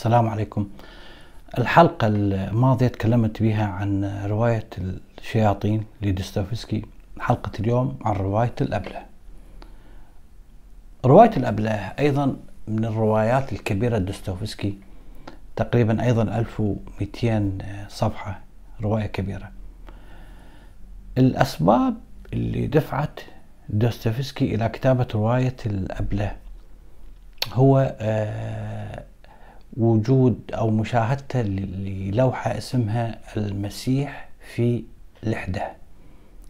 السلام عليكم. الحلقة الماضية تكلمت بها عن رواية الشياطين لدوستويفسكي حلقة اليوم عن رواية الأبلة. رواية الأبلة أيضا من الروايات الكبيرة لدوستويفسكي تقريبا أيضا 1200 صفحة رواية كبيرة. الأسباب اللي دفعت دوستويفسكي إلى كتابة رواية الأبلة هو آه وجود أو مشاهدته للوحة اسمها المسيح في لحده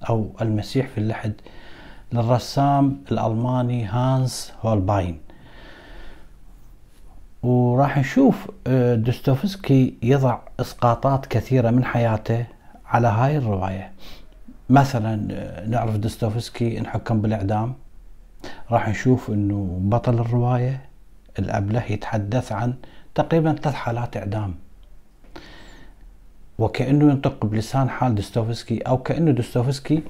أو المسيح في اللحد للرسام الألماني هانس هولباين. وراح نشوف دوستويفسكي يضع إسقاطات كثيرة من حياته على هاي الرواية. مثلا نعرف دوستويفسكي انحكم بالإعدام. راح نشوف إنه بطل الرواية الأبله يتحدث عن تقريبا ثلاث حالات إعدام. وكأنه ينطق بلسان حال دوستويفسكي أو كأنه دوستويفسكي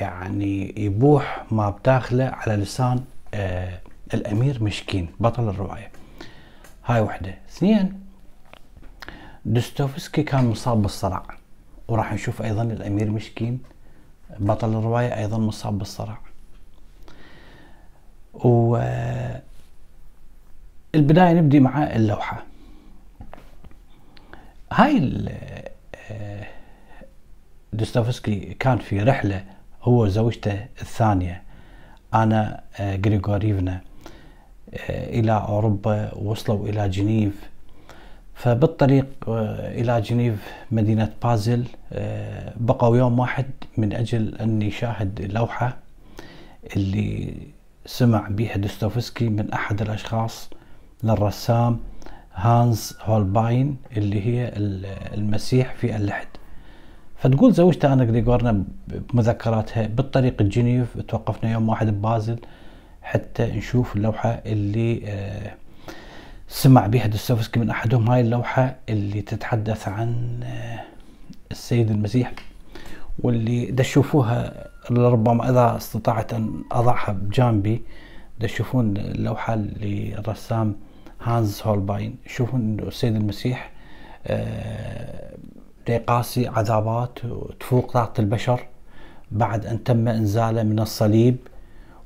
يعني يبوح ما بداخله على لسان الأمير مشكين بطل الرواية. هاي وحدة. اثنين دوستويفسكي كان مصاب بالصرع وراح نشوف أيضا الأمير مشكين بطل الرواية أيضا مصاب بالصرع. و البداية نبدي مع اللوحة. هاي دوستويفسكي كان في رحلة هو وزوجته الثانية أنا غريغوريفنا إلى أوروبا وصلوا إلى جنيف. فبالطريق إلى جنيف مدينة بازل بقوا يوم واحد من أجل أن يشاهد لوحة اللي سمع بها دوستويفسكي من أحد الأشخاص. للرسام هانز هولباين اللي هي المسيح في اللحد. فتقول زوجته أنا غريغورنا بمذكراتها بالطريق الجنيف توقفنا يوم واحد ببازل حتى نشوف اللوحة اللي سمع بها دوستويفسكي من أحدهم. هاي اللوحة اللي تتحدث عن السيد المسيح واللي تشوفوها لربما إذا استطعت أن أضعها بجانبي تشوفون اللوحة للرسام هانز هولباين. شوفون إنه السيد المسيح يقاسي عذابات وتفوق طاقة البشر بعد أن تم إنزاله من الصليب.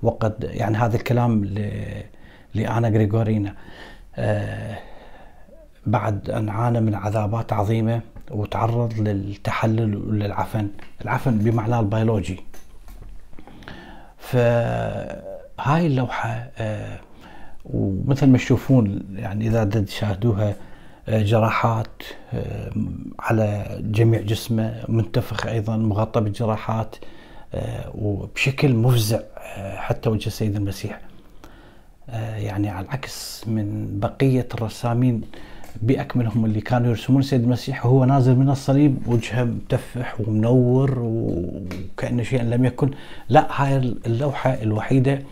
وقد يعني هذا الكلام لأنا غريغورينا. بعد أن عانى من عذابات عظيمة وتعرض للتحلل وللعفن. العفن بمعناه البيولوجي. فهاي اللوحة ومثل ما تشوفون يعني إذا تشاهدوها جراحات على جميع جسمه منتفخ أيضا مغطى بالجراحات وبشكل مفزع حتى وجه السيد المسيح. يعني على العكس من بقية الرسامين بأكملهم اللي كانوا يرسمون السيد المسيح وهو نازل من الصليب وجهه متفح ومنور وكأنه شيء لم يكن. لا هاي اللوحة الوحيدة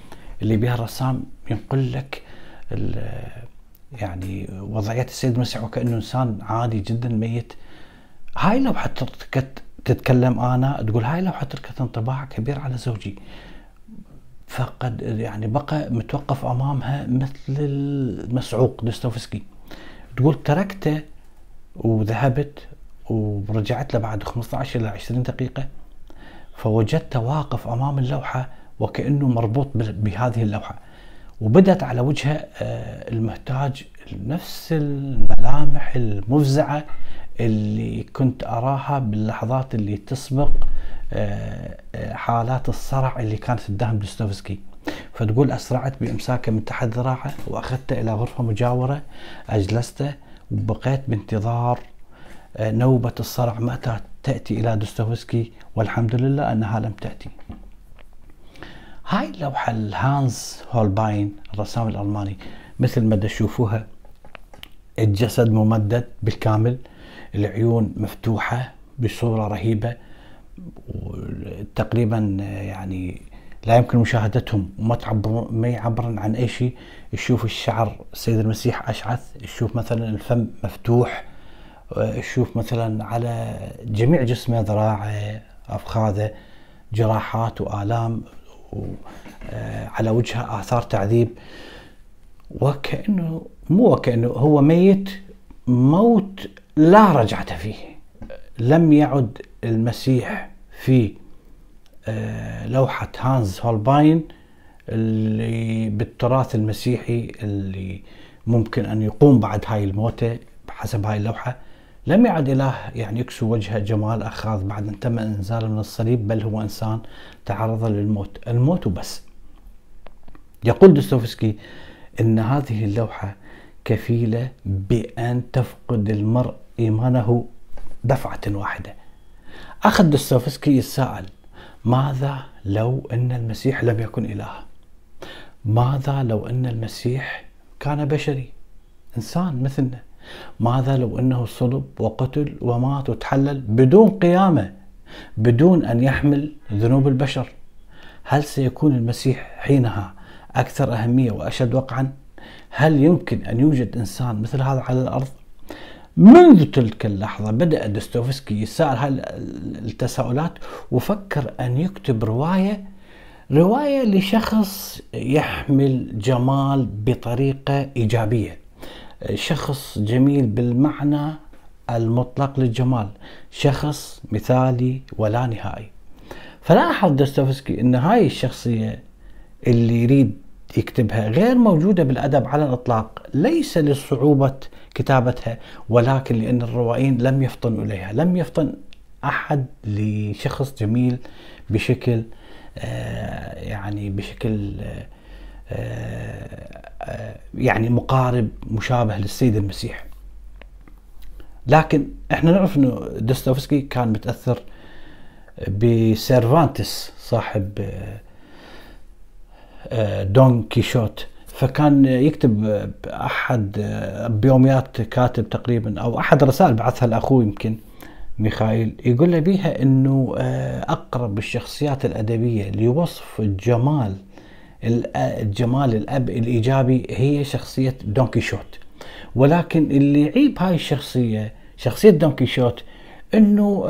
اللي بها الرسام ينقل لك يعني وضعية السيد المسيح وكأنه إنسان عادي جدا ميت. هاي لوحة تركت تتكلم أنا تقول هاي لوحة تركت انطباع كبير على زوجي فقد يعني بقى متوقف أمامها مثل المسعوق دوستويفسكي تقول تركته وذهبت ورجعت له بعد 15 إلى 20 دقيقة فوجدته واقف أمام اللوحة وكأنه مربوط بهذه اللوحة. وبدت على وجهه المهتاج نفس الملامح المفزعة اللي كنت أراها باللحظات اللي تسبق حالات الصرع اللي كانت تداهم دوستويفسكي فتقول أسرعت بإمساكه من تحت ذراعه وأخذته إلى غرفة مجاورة أجلسته وبقيت بانتظار نوبة الصرع متى تأتي إلى دوستويفسكي والحمد لله أنها لم تأتي. هاي اللوحة الهانز هولباين الرسام الألماني مثل ما تشوفوها الجسد ممدد بالكامل العيون مفتوحة بصورة رهيبة تقريبا يعني لا يمكن مشاهدتهم وما تعبر ما يعبرن عن أي شيء. تشوف الشعر السيد المسيح أشعث تشوف مثلا الفم مفتوح تشوف مثلا على جميع جسمه ذراعه أفخاذه جراحات وآلام. على وجهه آثار تعذيب وكأنه مو وكأنه هو ميت موت لا رجعة فيه. لم يعد المسيح في آه، لوحة هانز هولباين اللي بالتراث المسيحي اللي ممكن أن يقوم بعد هاي الموتة بحسب هاي اللوحة. لم يعد إله يعني يكسو وجه جمال أخاذ بعد أن تم إنزاله من الصليب بل هو إنسان تعرض للموت. الموت وبس. يقول دوستويفسكي أن هذه اللوحة كفيلة بأن تفقد المرء إيمانه دفعة واحدة. أخذ دوستويفسكي يتساءل ماذا لو أن المسيح لم يكن إله؟ ماذا لو أن المسيح كان بشري؟ إنسان مثلنا. ماذا لو أنه صلب وقتل ومات وتحلل بدون قيامة بدون أن يحمل ذنوب البشر؟ هل سيكون المسيح حينها أكثر أهمية وأشد وقعا؟ هل يمكن أن يوجد إنسان مثل هذا على الأرض؟ منذ تلك اللحظة بدأ دوستويفسكي يسأل التساؤلات وفكر أن يكتب رواية رواية لشخص يحمل جمال بطريقة إيجابية. شخص جميل بالمعنى المطلق للجمال شخص مثالي ولا نهائي. فلاحظ دوستويفسكي أن هاي الشخصية اللي يريد يكتبها غير موجودة بالأدب على الإطلاق ليس لصعوبة كتابتها ولكن لأن الروائيين لم يفطنوا إليها لم يفطن أحد لشخص جميل بشكل آه يعني بشكل آه يعني مقارب مشابه للسيد المسيح. لكن إحنا نعرف إنه دوستويفسكي كان متأثر بسيرفانتس صاحب آه، دون كيشوت. فكان يكتب احد بيوميات كاتب تقريبا أو أحد الرسائل بعثها لأخوه يمكن ميخائيل يقول له بيها انه أقرب الشخصيات الأدبية لوصف الجمال الجمال الأب الإيجابي هي شخصية دون كيشوت. ولكن اللي يعيب هاي الشخصية شخصية دون كيشوت إنه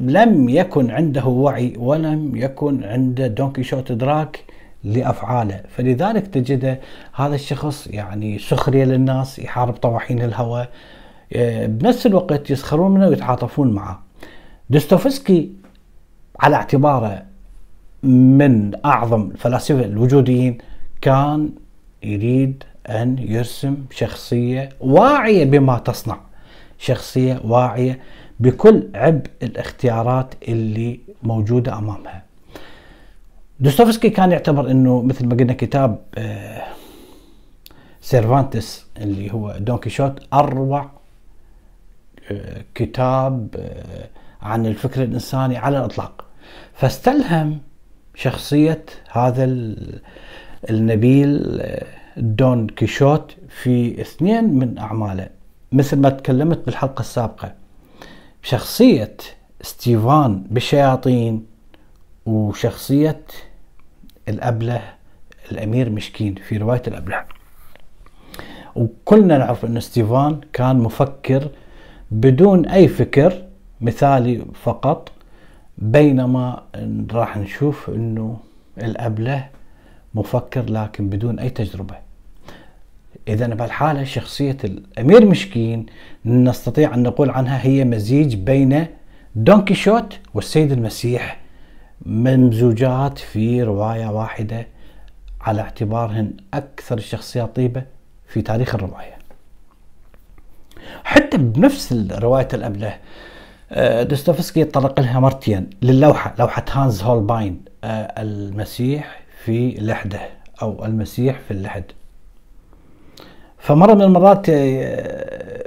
لم يكن عنده وعي ولم يكن عند دون كيشوت إدراك لأفعاله. فلذلك تجده هذا الشخص يعني سخرية للناس يحارب طواحين الهواء آه، بنفس الوقت يسخرون منه ويتعاطفون معه. دوستويفسكي على اعتباره من أعظم الفلاسفة الوجوديين كان يريد أن يرسم شخصية واعية بما تصنع. شخصية واعية بكل عبء الاختيارات اللي موجودة أمامها. دوستويفسكي كان يعتبر إنه مثل ما قلنا كتاب آه، سيرفانتس اللي هو دون كيشوت أروع آه، كتاب آه، عن الفكر الإنساني على الإطلاق. فاستلهم شخصية هذا النبيل دون كيشوت في اثنين من أعماله. مثل ما تكلمت بالحلقة السابقة شخصية ستيفان بالشياطين وشخصية الأبلة الأمير مشكين في رواية الأبلة. وكلنا نعرف أن ستيفان كان مفكر بدون أي فكر مثالي فقط. بينما راح نشوف أنه الأبله مفكر لكن بدون أي تجربة. إذا بهالحالة شخصية الأمير مشكين نستطيع أن نقول عنها هي مزيج بين دون كيشوت والسيد المسيح ممزوجات في رواية واحدة على اعتبارهن أكثر الشخصيات طيبة في تاريخ الرواية. حتى بنفس رواية الأبله آه، دوستويفسكي يتطرق لها مرتين للوحة لوحة هانز هولباين آه، المسيح في لحده أو المسيح في اللحد. فمرة من المرات آه،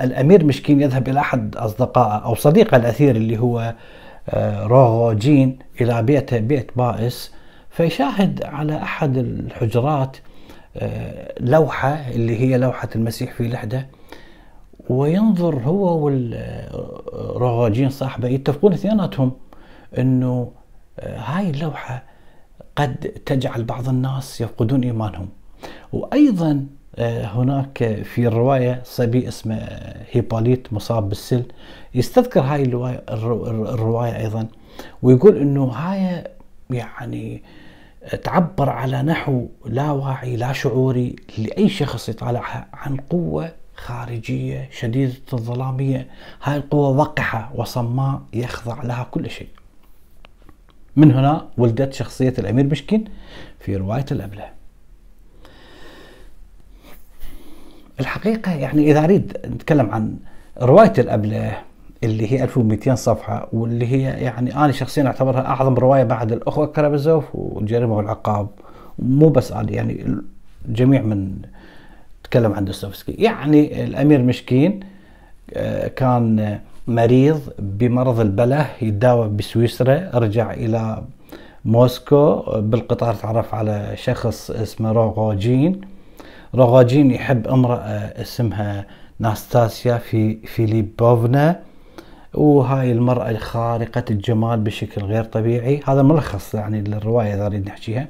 الأمير مشكين يذهب إلى أحد أصدقائه أو صديقه الأثير اللي هو روجين إلى بيت بيت بائس فيشاهد على أحد الحجرات لوحة اللي هي لوحة المسيح في لحدة. وينظر هو والروجين صاحبه يتفقون اثنيناتهم انه آه، هاي اللوحة قد تجعل بعض الناس يفقدون إيمانهم. وأيضا آه، هناك في الرواية صبي اسمه هيبوليت مصاب بالسل يستذكر هاي الرواية أيضا ويقول أنه هاي يعني تعبر على نحو لا واعي لا شعوري لأي شخص يطالعها عن قوة خارجية شديدة الظلامية. هاي القوة وقحة وصماء يخضع لها كل شيء. من هنا ولدت شخصية الأمير مشكين في رواية الأبلة الحقيقة يعني إذا أريد نتكلم عن رواية الأبلة اللي هي 1200 صفحة واللي هي يعني أنا شخصيا أعتبرها أعظم رواية بعد الأخوة كرامازوف والجريمة والعقاب. مو بس أنا يعني جميع من تكلم عن دوستويفسكي. يعني الأمير مشكين آه، كان مريض بمرض البله يتداوى بسويسرا رجع إلى موسكو بالقطار تعرف على شخص اسمه روغوجين. روغوجين يحب امرأة اسمها ناستاسيا في فيليبوفنا وهاي المرأة خارقة الجمال بشكل غير طبيعي. هذا ملخص يعني للرواية إذا نريد نحكيها.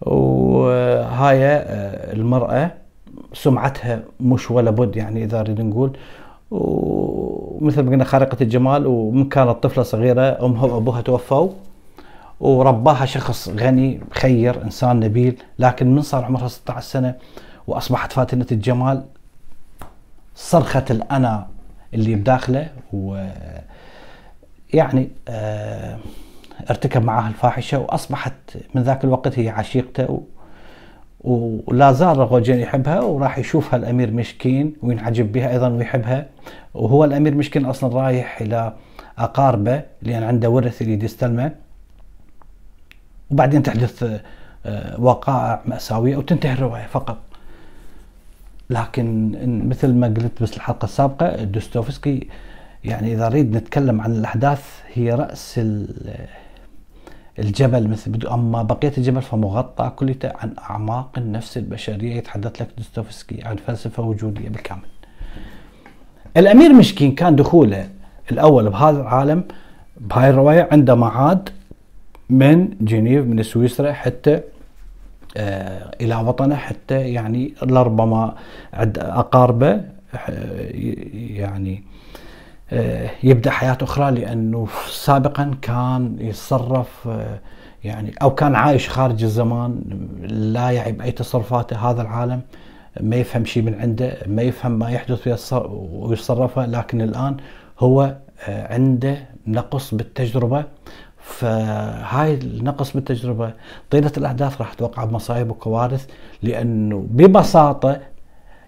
وهاي آه، المرأة سمعتها مش ولا بد يعني إذا نريد نقول. ومثل ما قلنا خارقة الجمال ومن كانت طفلة صغيرة أمها وأبوها توفوا ورباها شخص غني خير إنسان نبيل لكن من صار عمرها 16 سنة وأصبحت فاتنة الجمال. صرخت الأنا اللي بداخله و يعني آه ارتكب معها الفاحشة وأصبحت من ذاك الوقت هي عشيقته ولا زال رغوجين يحبها وراح يشوفها الأمير مشكين وينعجب بها أيضا ويحبها. وهو الأمير مشكين أصلا رايح إلى أقاربه لأن عنده ورث يريد يستلمه. وبعدين تحدث آه، وقائع مأساوية وتنتهي الرواية فقط. لكن مثل ما قلت بس الحلقة السابقة دوستوفسكي يعني إذا نريد نتكلم عن الأحداث هي رأس الجبل مثل أما بقية الجبل فمغطى كليته عن أعماق النفس البشرية يتحدث لك دوستوفسكي عن فلسفة وجودية بالكامل. الأمير مشكين كان دخوله الأول بهذا العالم بهاي الرواية عندما عاد من جنيف من سويسرا حتى آه، إلى وطنه حتى يعني لربما عند أقاربه آه، يعني يبدأ حياه أخرى لأنه سابقا كان يتصرف يعني أو كان عايش خارج الزمان لا يعي باي تصرفاته هذا العالم ما يفهم شيء من عنده ما يفهم ما يحدث ويتصرفه لكن الآن هو عنده نقص بالتجربة. فهاي النقص بالتجربة طيلة الأحداث راح توقع بمصايب وكوارث لأنه ببساطة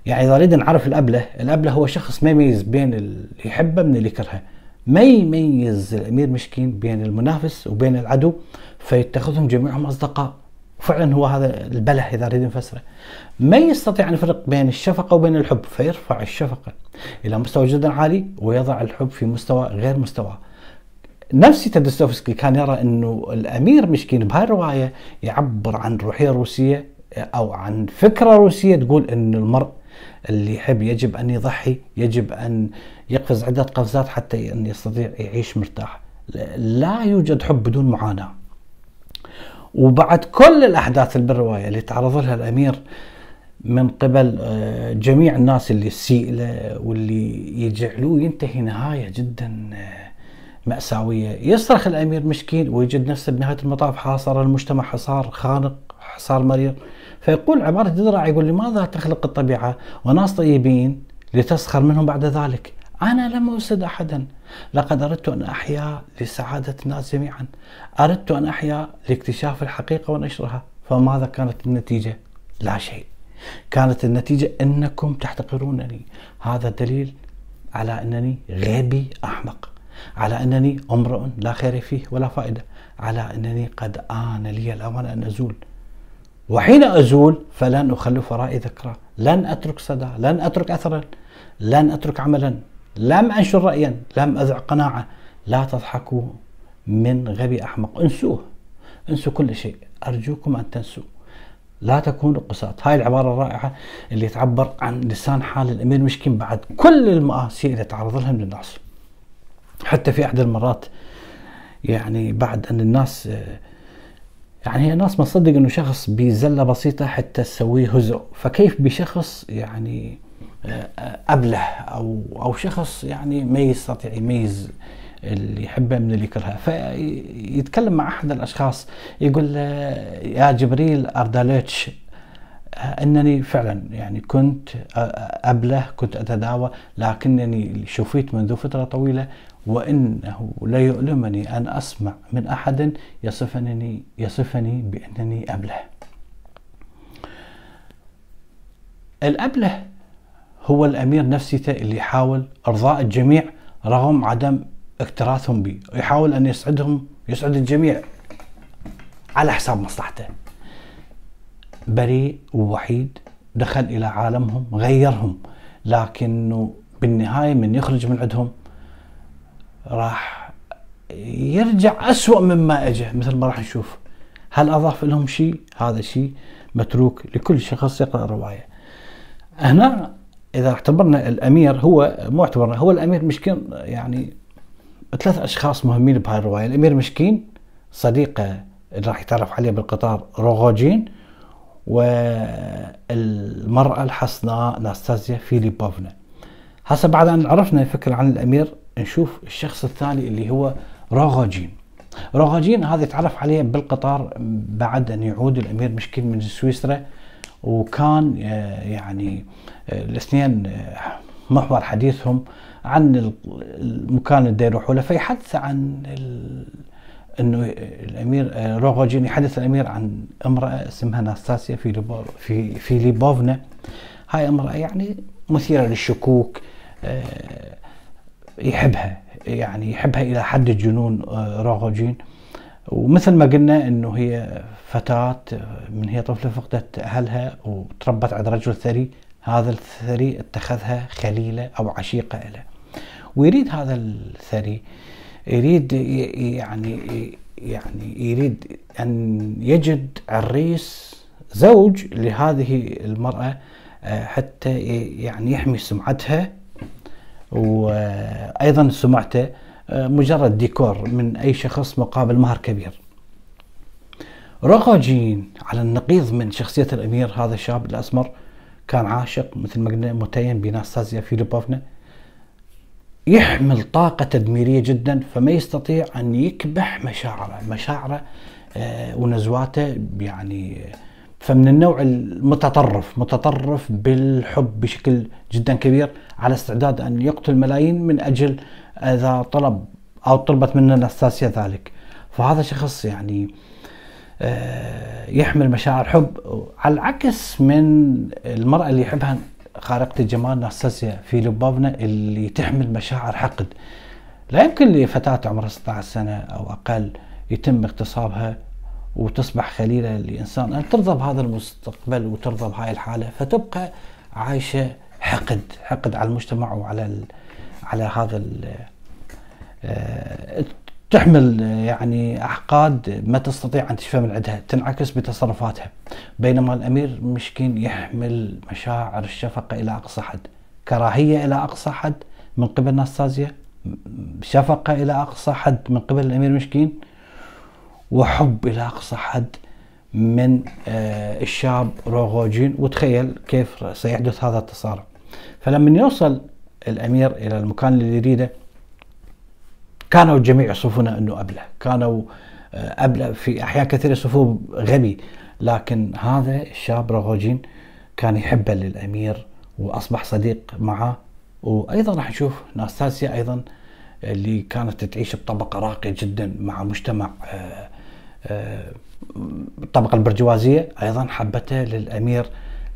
يعني إذا نريد نعرف الأبلة الأبلة هو شخص ما يميز بين اللي يحبه من اللي يكرهه. ما يميز الأمير مشكين بين المنافس وبين العدو فيتخذهم جميعهم أصدقاء. فعلا هو هذا البلة إذا نريد نفسره ما يستطيع أن يفرق بين الشفقة وبين الحب فيرفع الشفقة إلى مستوى جدا عالي ويضع الحب في مستوى غير مستواه. نفسي تدستوفسكي كان يرى إنه الأمير مشكين بهاي الرواية يعبر عن روحية روسية أو عن فكرة روسية تقول إن المرء اللي يحب يجب أن يضحي يجب أن يقفز عدة قفزات حتى أن يستطيع يعيش مرتاح. لا يوجد حب بدون معاناة. وبعد كل الأحداث اللي بالرواية اللي تعرض لها الأمير من قبل آه، جميع الناس اللي تسيء له واللي يجعلوه ينتهي نهاية جدا آه، مأساوية. يصرخ الأمير مسكين ويجد نفسه بنهاية المطاف حاصر المجتمع حصار خانق حصار مرير فيقول عبارة جدرع يقول لماذا تخلق الطبيعة؟ وناس طيبين لتسخر منهم بعد ذلك. أنا لم أسد أحدا. لقد أردت أن أحيا لسعادة الناس جميعا. أردت أن أحيا لاكتشاف الحقيقة ونشرها. فماذا كانت النتيجة؟ لا شيء. كانت النتيجة أنكم تحتقرونني. هذا دليل على أنني غبي أحمق على أنني امرؤ لا خير فيه ولا فائدة على أنني قد آن لي الأوان أن أزول. وحين أزول فلن أخلف ورائي ذكرى. لن أترك صدى لن أترك أثرا لن أترك عملا لم أنشر رأيا لم أذع قناعة. لا تضحكوا من غبي أحمق. انسوه انسوا كل شيء. أرجوكم أن تنسوا. لا تكونوا قساة هاي العبارة الرائعة اللي تعبر عن لسان حال الأمير مشكين بعد كل المآسي اللي تعرض لها من الناس. حتى في احدى المرات يعني بعد أن الناس يعني هي الناس ما تصدق إنه شخص بزله بسيطة حتى تسويه هزء. فكيف بشخص يعني أبله أو أو شخص يعني ما يستطيع يميز اللي يحبها من اللي يكرهها فيتكلم مع أحد الأشخاص يقول له يا جبريل ارداليتش انني فعلا يعني كنت أبله كنت أتداوى لكنني شفيت منذ فترة طويلة وإنه لا يؤلمني أن أسمع من أحد يصفني يصفني بأنني أبله. الأبله هو الأمير نفسيته اللي يحاول إرضاء الجميع رغم عدم اكتراثهم به، يحاول أن يسعدهم يسعد الجميع على حساب مصلحته. بريء ووحيد دخل إلى عالمهم غيرهم. لكنه بالنهاية من يخرج من عندهم راح يرجع أسوأ مما اجى مثل ما راح نشوف. هل أضاف لهم شيء؟ هذا شيء متروك لكل شخص يقرأ الرواية. هنا إذا اعتبرنا الأمير هو مو اعتبرنا هو الأمير مشكين يعني ثلاث أشخاص مهمين بهاي الرواية. الأمير مشكين صديقه اللي راح يتعرف عليه بالقطار روغوجين والمرأة الحسناء ناستازيا فيليبوفنا هسه بعد أن عرفنا فكرة عن الأمير نشوف الشخص الثاني اللي هو روغوجين روغوجين هذا يتعرف عليه بالقطار بعد أن يعود الأمير مشكين من سويسرا وكان آه، يعني آه، الاثنين آه، محور حديثهم عن المكان اللي يروحوا له. فيحدث عن إنه الأمير آه، روغوجين يحدث الأمير عن امرأة اسمها ناستاسيا في في فيليبوفنا هاي امرأة يعني مثيرة للشكوك آه، يحبها يعني يحبها إلى حد الجنون آه، روغوجين. ومثل ما قلنا إنه هي فتاة من هي طفلة فقدت أهلها وتربت عند رجل ثري. هذا الثري اتخذها خليلة أو عشيقة له ويريد هذا الثري يريد يعني يعني يريد أن يجد عريس زوج لهذه المرأة آه، حتى يعني يحمي سمعتها وأيضا سمعته آه، مجرد ديكور من أي شخص مقابل مهر كبير. روغوجين على النقيض من شخصية الأمير هذا الشاب الأسمر كان عاشق مثل ما قلنا متين بناستازيا فيليبوفنا يحمل طاقة تدميرية جدا فما يستطيع أن يكبح مشاعره مشاعره آه، ونزواته يعني فمن النوع المتطرف متطرف بالحب بشكل جدا كبير على استعداد أن يقتل ملايين من أجل إذا طلب أو طلبت منه نستاسيا ذلك. فهذا شخص يعني آه، يحمل مشاعر حب على العكس من المرأة اللي يحبها خارقة الجمال ناستاسيا فيليبوفنا اللي تحمل مشاعر حقد. لا يمكن لفتاة عمرها 16 سنة أو أقل يتم اغتصابها وتصبح خليلة لإنسان. أن ترضى بهذا المستقبل وترضى بهاي الحالة فتبقى عايشة حقد حقد على المجتمع وعلى على هذا آه، تحمل يعني أحقاد ما تستطيع أن تشفى من عندها تنعكس بتصرفاتها. بينما الأمير مشكين يحمل مشاعر الشفقة إلى أقصى حد. كراهية إلى أقصى حد من قبل ناستازيا. شفقة إلى أقصى حد من قبل الأمير مشكين وحب إلى أقصى حد من آه، الشاب روغوجين. وتخيل كيف سيحدث هذا التصارع فلما يوصل الأمير إلى المكان اللي يريده كانوا الجميع يصفونه أنه أبلة. كانوا آه، أبلة في احيان كثيره يصفوه غبي. لكن هذا الشاب رغوجين كان يحبه للأمير وأصبح صديق معه. وأيضا راح نشوف ناستاسيا أيضا اللي كانت تعيش بطبقة راقية جدا مع مجتمع آه، آه، الطبقه البرجوازية. أيضا حبته للأمير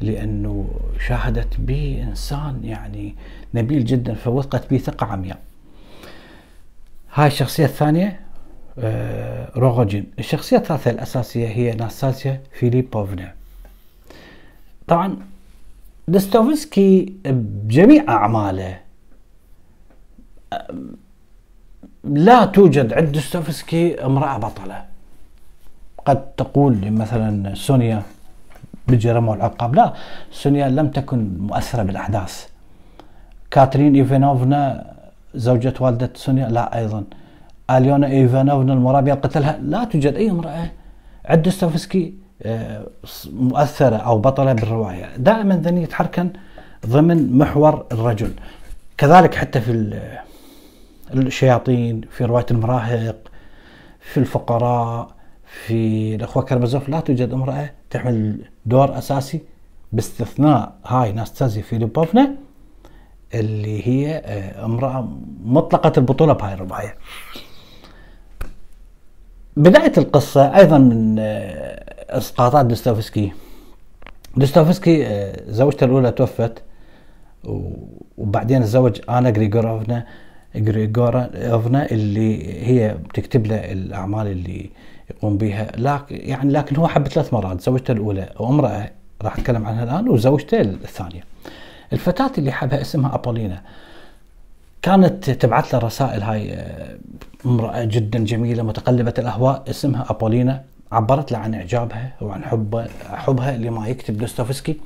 لأنه شاهدت به انسان يعني نبيل جدا فوثقت به ثقة عمياء. هاي الشخصية الثانية آه روغوجين. الشخصية الثالثة الأساسية هي ناستاسيا فيليبوفنا. طبعا دستوفسكي بجميع أعماله لا توجد عند دستوفسكي امرأة بطلة. قد تقول مثلا سونيا بالجرم والعقاب لا سونيا لم تكن مؤثرة بالأحداث. كاترين إيفانوفنا زوجة والدة سونيا لا أيضا. أليونا إيفانوفنا المرابية قتلها. لا توجد أي امرأة. عند دوستويفسكي آه، مؤثرة أو بطلة بالرواية. دائما ذني يتحركن ضمن محور الرجل. كذلك حتى في الشياطين في رواية المراهق في الفقراء في الأخوة كرمزوف لا توجد امرأة تحمل دور أساسي باستثناء هاي ناستازي فيليبوفنا. اللي هي آه، امرأة مطلقة البطولة بهاي الرواية بداية القصة أيضا من آه، إسقاطات دوستويفسكي. دوستويفسكي آه، زوجته الأولى توفت وبعدين تزوج أنا غريغوروفنا غريغوروفنا اللي هي بتكتب له الأعمال اللي يقوم بها لكن يعني لكن هو حب ثلاث مرات زوجته الأولى وامرأة راح أتكلم عنها الآن وزوجته الثانية. الفتاة اللي حبها اسمها أبولينا كانت تبعث له رسائل هاي آه، امرأة جدا جميلة متقلبة الأهواء اسمها أبولينا عبرت له عن إعجابها وعن حب حبها لما يكتب دوستويفسكي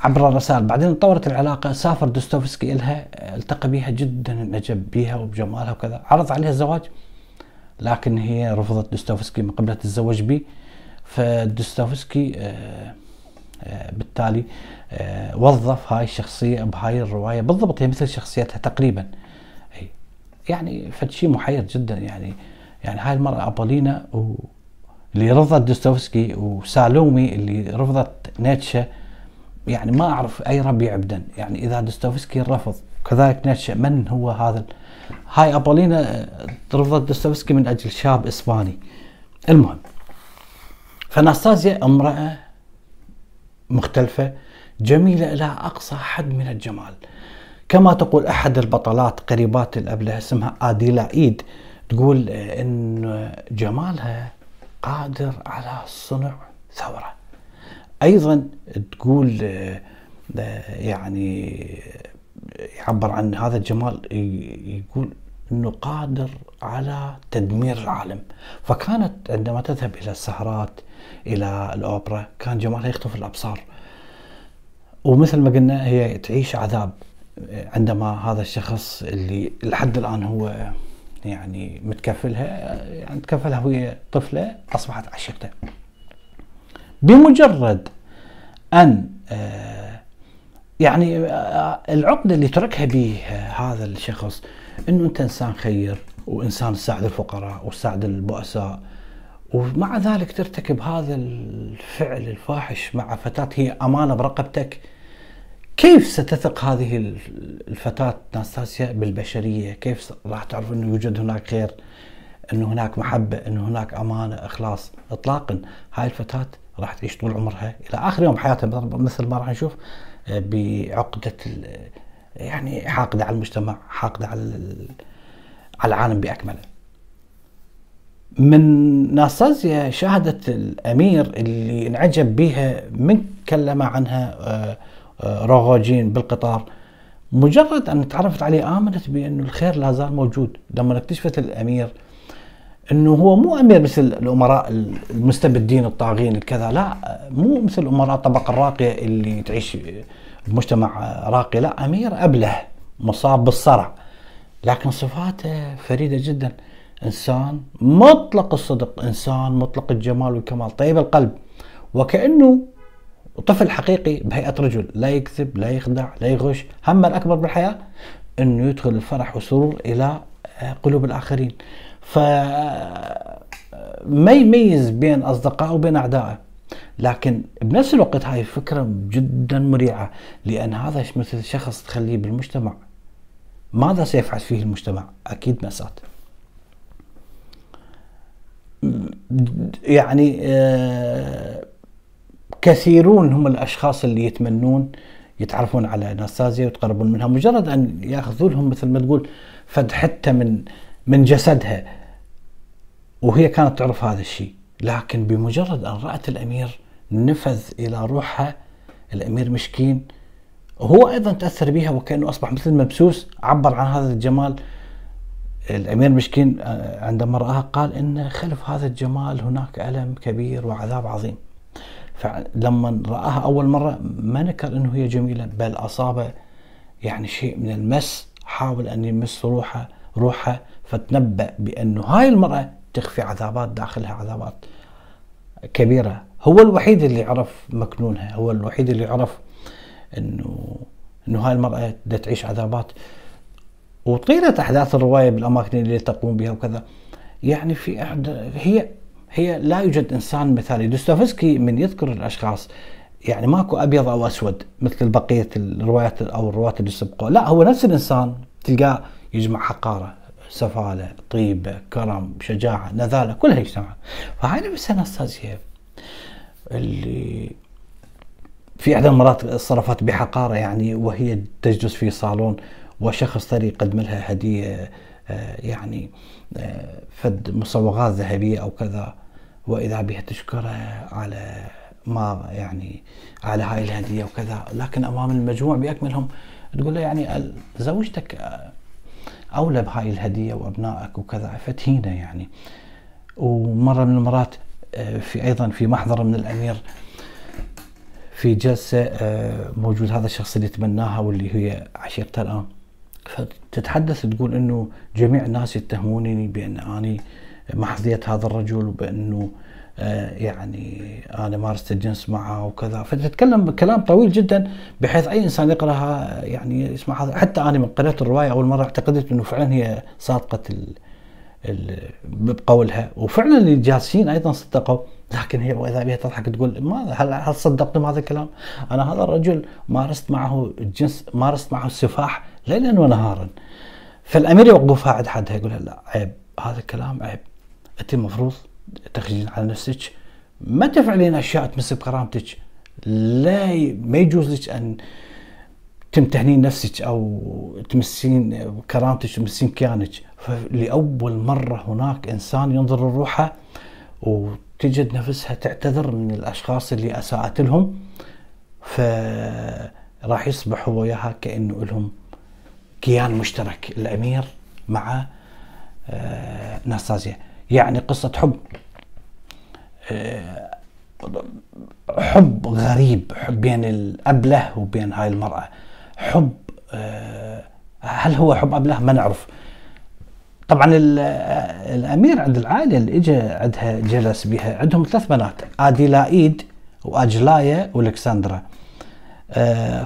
عبر الرسائل بعدين تطورت العلاقة سافر دوستويفسكي إلها التقى بها جدا انعجب بها وبجمالها وكذا. عرض عليها الزواج لكن هي رفضت دوستويفسكي من قبل تتزوج به فدوستويفسكي آه، آه، بالتالي آه، وظف هاي الشخصية بهاي الرواية بالضبط هي مثل شخصيتها تقريبا. يعني فد شيء محير جدا يعني يعني هاي المرأة أبولينا و اللي رفضت دوستويفسكي وسالومي اللي رفضت نيتشه يعني ما أعرف أي ربي عبدا يعني إذا دوستويفسكي رفض كذلك نيتشه من هو هذا؟ هاي أبولينا رفضت دوستويفسكي من أجل شاب إسباني. المهم فناستازيا امرأة مختلفة. جميلة إلى أقصى حد من الجمال. كما تقول أحد البطلات قريبات الابله اسمها أديلا إيد تقول إن جمالها قادر على صنع ثورة. أيضا تقول يعني يعبر عن هذا الجمال يقول إنه قادر على تدمير العالم. فكانت عندما تذهب إلى السهرات إلى الأوبرا. كان جمالها يخطف الأبصار. ومثل ما قلنا هي تعيش عذاب عندما هذا الشخص اللي لحد الآن هو يعني متكفلها يعني متكفلها وهي طفلة أصبحت عشيقته بمجرد أن آه، يعني آه، العقده اللي تركها به هذا الشخص إنه أنت إنسان خير وإنسان تساعد الفقراء وتساعد البؤساء ومع ذلك ترتكب هذا الفعل الفاحش مع فتاة هي أمانة برقبتك. كيف ستثق هذه الفتاة ناستاسيا بالبشرية؟ كيف راح تعرف أنه يوجد هناك خير أنه هناك محبة أنه هناك أمانة إخلاص؟ إطلاقا هاي الفتاة راح تعيش طول عمرها إلى آخر يوم حياتها. مثل ما راح نشوف آه، بعقدة يعني حاقدة على المجتمع حاقدة على على العالم بأكمله. من ناستازيا شاهدت الأمير اللي انعجب بها من كلم عنها آه، روغوجين بالقطار. مجرد أن تعرفت عليه آمنت بانه الخير لا زال موجود. لما اكتشفت الأمير أنه هو مو أمير مثل الأمراء المستبدين الطاغين الكذا لا مو مثل الامراء الطبقة الراقية اللي تعيش بمجتمع راقي لا أمير أبله مصاب بالصرع. لكن صفاته فريدة جدا. إنسان مطلق الصدق إنسان مطلق الجمال والكمال طيب القلب. وكأنه وطفل حقيقي بهيئة رجل لا يكذب لا يخدع لا يغش. همه الأكبر بالحياة أنه يدخل الفرح والسرور إلى آه، قلوب الآخرين. ف ما يميز بين أصدقائه وبين أعدائه لكن بنفس الوقت هاي فكرة جدا مريعة لأن هذا مثل شخص تخليه بالمجتمع. ماذا سيفعل فيه المجتمع؟ أكيد مأساة يعني آه كثيرون هم الأشخاص اللي يتمنون يتعرفون على ناستازيا ويتقربون منها. مجرد أن يأخذوا لهم مثل ما تقول فد حتة من من جسدها. وهي كانت تعرف هذا الشيء. لكن بمجرد أن رأت الأمير نفذ إلى روحها الأمير مشكين هو أيضا تأثر بها وكأنه أصبح مثل مبسوس عبر عن هذا الجمال. الأمير مشكين آه، عندما راها قال إن خلف هذا الجمال هناك ألم كبير وعذاب عظيم. فلما رآها أول مرة ما نكر أنه هي جميلة بل أصاب يعني شيء من المس حاول أن يمس روحها روحها فتنبأ بأنه هاي المرأة تخفي عذابات داخلها عذابات كبيرة. هو الوحيد اللي عرف مكنونها هو الوحيد اللي عرف أنه أنه هاي المرأة تعيش عذابات. وطيلة أحداث الرواية بالأماكن اللي تقوم بها وكذا. يعني في أحد هي هي لا يوجد إنسان مثالي. دوستويفسكي من يذكر الأشخاص يعني ماكو أبيض أو أسود مثل بقية الروايات أو الرواة اللي سبقوا لا هو نفس الإنسان تلقاه يجمع حقارة سفالة طيبة كرم شجاعة نذالة كلها يجتمع. فهاي نفس أناستازيا اللي في احدى المرات صرفت بحقارة يعني وهي تجلس في صالون. وشخص ثري قدم لها هدية آه، يعني آه، فد مصوغات ذهبية أو كذا وإذا بها تشكره على ما يعني على هاي الهدية وكذا لكن أمام المجموع باكملهم تقول له يعني زوجتك آه، أولى بهاي الهدية وأبنائك وكذا فتهينه يعني. ومرة من المرات في أيضا في محضر من الأمير في جلسة موجود هذا الشخص اللي تبناها واللي هي عشيرته الآن. فتتحدث تقول إنه جميع الناس يتهمونني بأن أني محظية هذا الرجل وبأنه آه، يعني أنا مارست الجنس معه وكذا. فتتكلم بكلام طويل جدا بحيث أي إنسان يقرأها يعني يسمع هذا. حتى أنا من قرأت الرواية أول مرة اعتقدت إنه فعلا هي صادقة بقولها. وفعلا اللي جالسين أيضا صدقوا. لكن هي واذا بها تضحك تقول ماذا هل هل صدقتم هذا الكلام؟ أنا هذا الرجل مارست معه الجنس مارست معه السفاح. ليلا ونهارا. فالأمير يوقفها عند حدها يقول لا عيب هذا الكلام عيب. أنت المفروض تخرجين على نفسك ما تفعلين أشياء تمس بكرامتك. لا ما يجوز لك أن تمتهنين نفسك أو تمسين كرامتك تمسين كيانك فلأول مرة هناك إنسان ينظر لروحه وتجد نفسها تعتذر من الأشخاص اللي أساءت لهم فراح يصبح هو وياها كأنه لهم كيان مشترك الأمير مع آه، ناستازيا. يعني قصة حب آه، حب غريب حب بين الاب له وبين هاي المرأة. حب آه، هل هو حب اب له ما نعرف. طبعا الأمير عند العائله اللي اجى عندها جلس بها عندهم ثلاث بنات آديلايد وأجلايا والكسندرا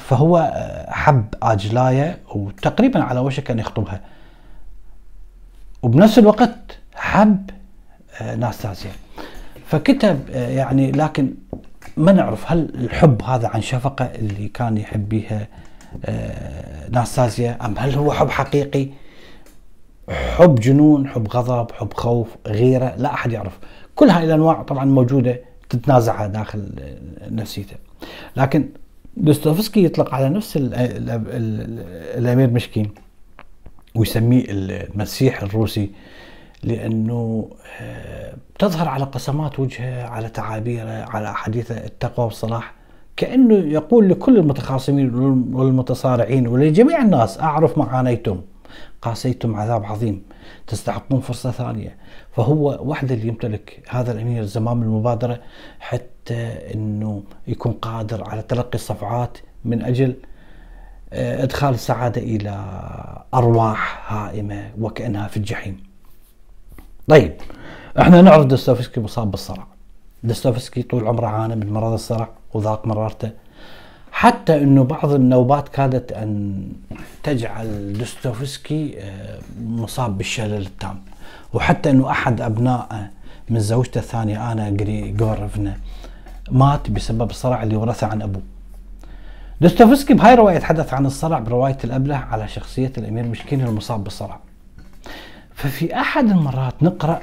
فهو حب اجلايا وتقريبا على وشك أن يخطبها. وبنفس الوقت حب آه، ناستازيا فكتب آه، يعني لكن ما نعرف هل الحب هذا عن شفقة اللي كان يحب بها ناستازيا أم هل هو حب حقيقي؟ حب جنون حب غضب حب خوف غيرة لا أحد يعرف. كل هاي الأنواع طبعا موجودة تتنازعها داخل نفسيته. لكن دوستويفسكي يطلق على نفس ال ال ال الأمير مشكين ويسميه المسيح الروسي لأنه آه، تظهر على قسمات وجهه على تعابيره على أحاديث التقوى والصلاح. كأنه يقول لكل المتخاصمين والمتصارعين ولجميع الناس أعرف ما عانيتم قاسيتم عذاب عظيم تستحقون فرصة ثانية. فهو وحده اللي يمتلك هذا الأمير زمام المبادرة حتى أنه يكون قادر على تلقي الصفعات من أجل آه، إدخال السعادة إلى أرواح هائمة وكأنها في الجحيم. طيب إحنا نعرف دوستويفسكي مصاب بالصرع. دوستويفسكي طول عمره عانى من مرض الصرع وذاق مرارته. حتى إنه بعض النوبات كادت أن تجعل دوستويفسكي آه، مصاب بالشلل التام. وحتى إنه أحد أبنائه من زوجته الثانية آنا جريغورفنا مات بسبب الصرع اللي ورثه عن أبوه. دوستويفسكي بهاي الرواية يتحدث عن الصرع برواية الأبلة على شخصية الأمير مشكين المصاب بالصرع. ففي أحد المرات نقرأ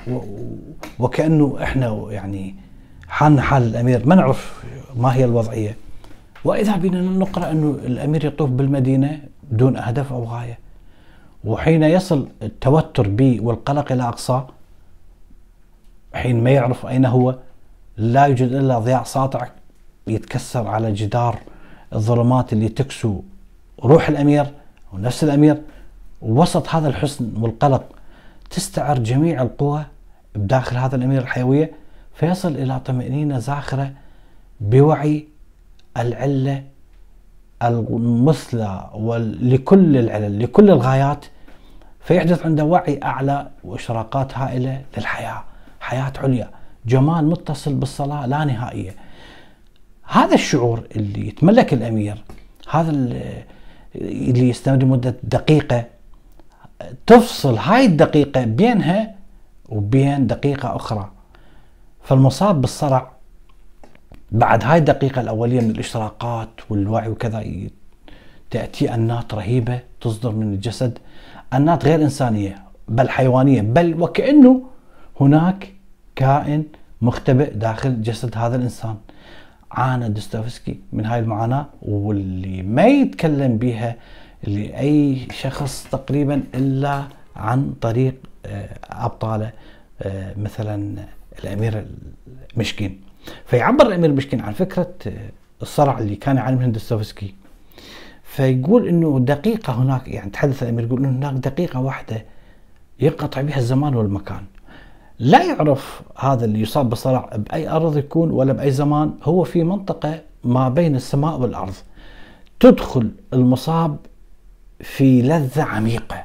وكأنه إحنا يعني حالنا حال الأمير ما نعرف ما هي الوضعية. وإذا بنا نقرأ أنه الأمير يطوف بالمدينة بدون هدف أو غاية وحين يصل التوتر به والقلق إلى أقصاه حين ما يعرف أين هو لا يوجد إلا ضياء ساطع يتكسر على جدار الظلمات اللي تكسو روح الأمير ونفس الأمير. وسط هذا الحزن والقلق تستعر جميع القوى بداخل هذا الأمير الحيوية فيصل إلى طمأنينة زاخرة بوعي العلة المثلى لكل العلل لكل الغايات. فيحدث عنده وعي أعلى وإشراقات هائلة للحياة، حياة عليا، جمال متصل بالصلاة لا نهائية. هذا الشعور اللي يتملك الأمير هذا اللي يستمر لمده دقيقة تفصل هاي الدقيقة بينها وبين دقيقة أخرى فالمصاب بالصرع بعد هاي الدقيقة الأولية من الإشراقات والوعي وكذا تأتي أنات رهيبة تصدر من الجسد أنات غير إنسانية بل حيوانية بل وكأنه هناك كائن مختبئ داخل جسد هذا الإنسان. عانى دوستويفسكي من هاي المعاناة واللي ما يتكلم بها لأي شخص تقريبا إلا عن طريق آه، أبطاله آه، مثلا الأمير مشكين فيعبر الأمير مشكين عن فكرة آه، الصرع اللي كان يعاني دوستويفسكي. فيقول إنه دقيقة هناك يعني تحدث الأمير يقول إنه هناك دقيقة واحدة ينقطع بها الزمان والمكان. لا يعرف هذا اللي يصاب بالصرع بأي أرض يكون ولا بأي زمان هو في منطقة ما بين السماء والأرض. تدخل المصاب في لذة عميقة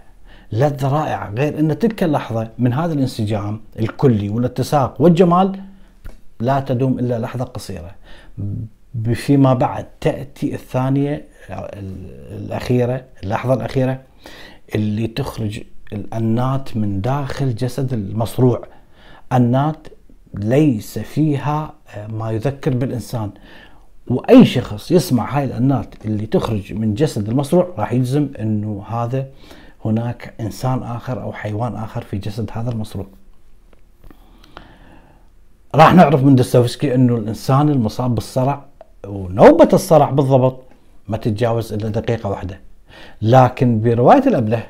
لذة رائعة. غير إن تلك اللحظة من هذا الانسجام الكلي والاتساق والجمال لا تدوم إلا لحظة قصيرة. فيما بعد تأتي الثانية الأخيرة اللحظة الأخيرة اللي تخرج الأنات من داخل جسد المصروع. النات ليس فيها آه، ما يذكر بالإنسان. وأي شخص يسمع هاي الأنات اللي تخرج من جسد المصروع راح يجزم إنه هذا هناك إنسان آخر أو حيوان آخر في جسد هذا المصروع. راح نعرف من دوستويفسكي إنه الإنسان المصاب بالصرع ونوبة الصرع بالضبط ما تتجاوز إلا دقيقة واحدة. لكن برواية الأبلة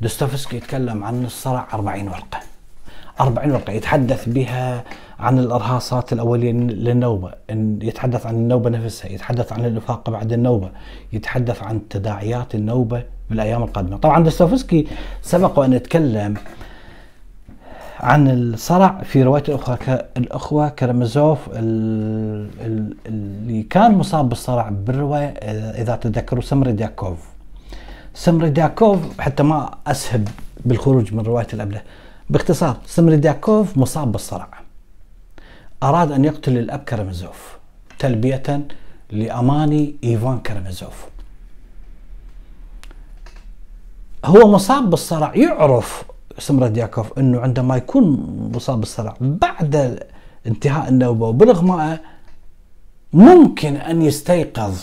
دوستويفسكي يتكلم عن الصرع 40 ورقة. 40 ورقة يتحدث بها عن الأرهاصات الأولية للنوبة، يتحدث عن النوبة نفسها، يتحدث عن الإفاقة بعد النوبة، يتحدث عن تداعيات النوبة بالايام القادمة، طبعا دوستويفسكي سبق وان يتكلم عن الصرع في رواية الأخوة الأخوة كرامازوف اللي كان مصاب بالصرع بالرواية إذا تذكروا سمردياكوف. سمردياكوف حتى ما أسهب بالخروج من رواية الأبلة. باختصار سمردياكوف مصاب بالصرع. أراد أن يقتل الأب كرامازوف تلبية لأماني إيفان كرامازوف هو مصاب بالصرع يعرف سمردياكوف أنه عندما يكون مصاب بالصرع بعد انتهاء النوبة وبالإغماء ممكن أن يستيقظ.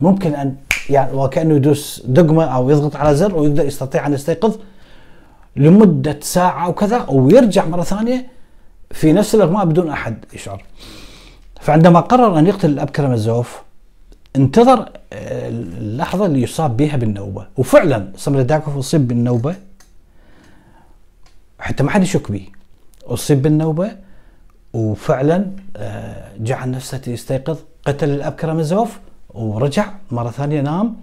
ممكن أن يعني وكأنه يدوس دقمة أو يضغط على زر ويقدر يستطيع أن يستيقظ. لمدة ساعة وكذا ويرجع مرة ثانية في نفس الإغماء بدون أحد يشعر. فعندما قرر أن يقتل الأب كرامازوف انتظر آه، اللحظة اللي يصاب بها بالنوبة. وفعلا سمرداكوف أصيب بالنوبة. حتى ما حد يشك به. أصيب بالنوبة وفعلا آه، جعل نفسه يستيقظ قتل الأب كرامازوف ورجع مرة ثانية نام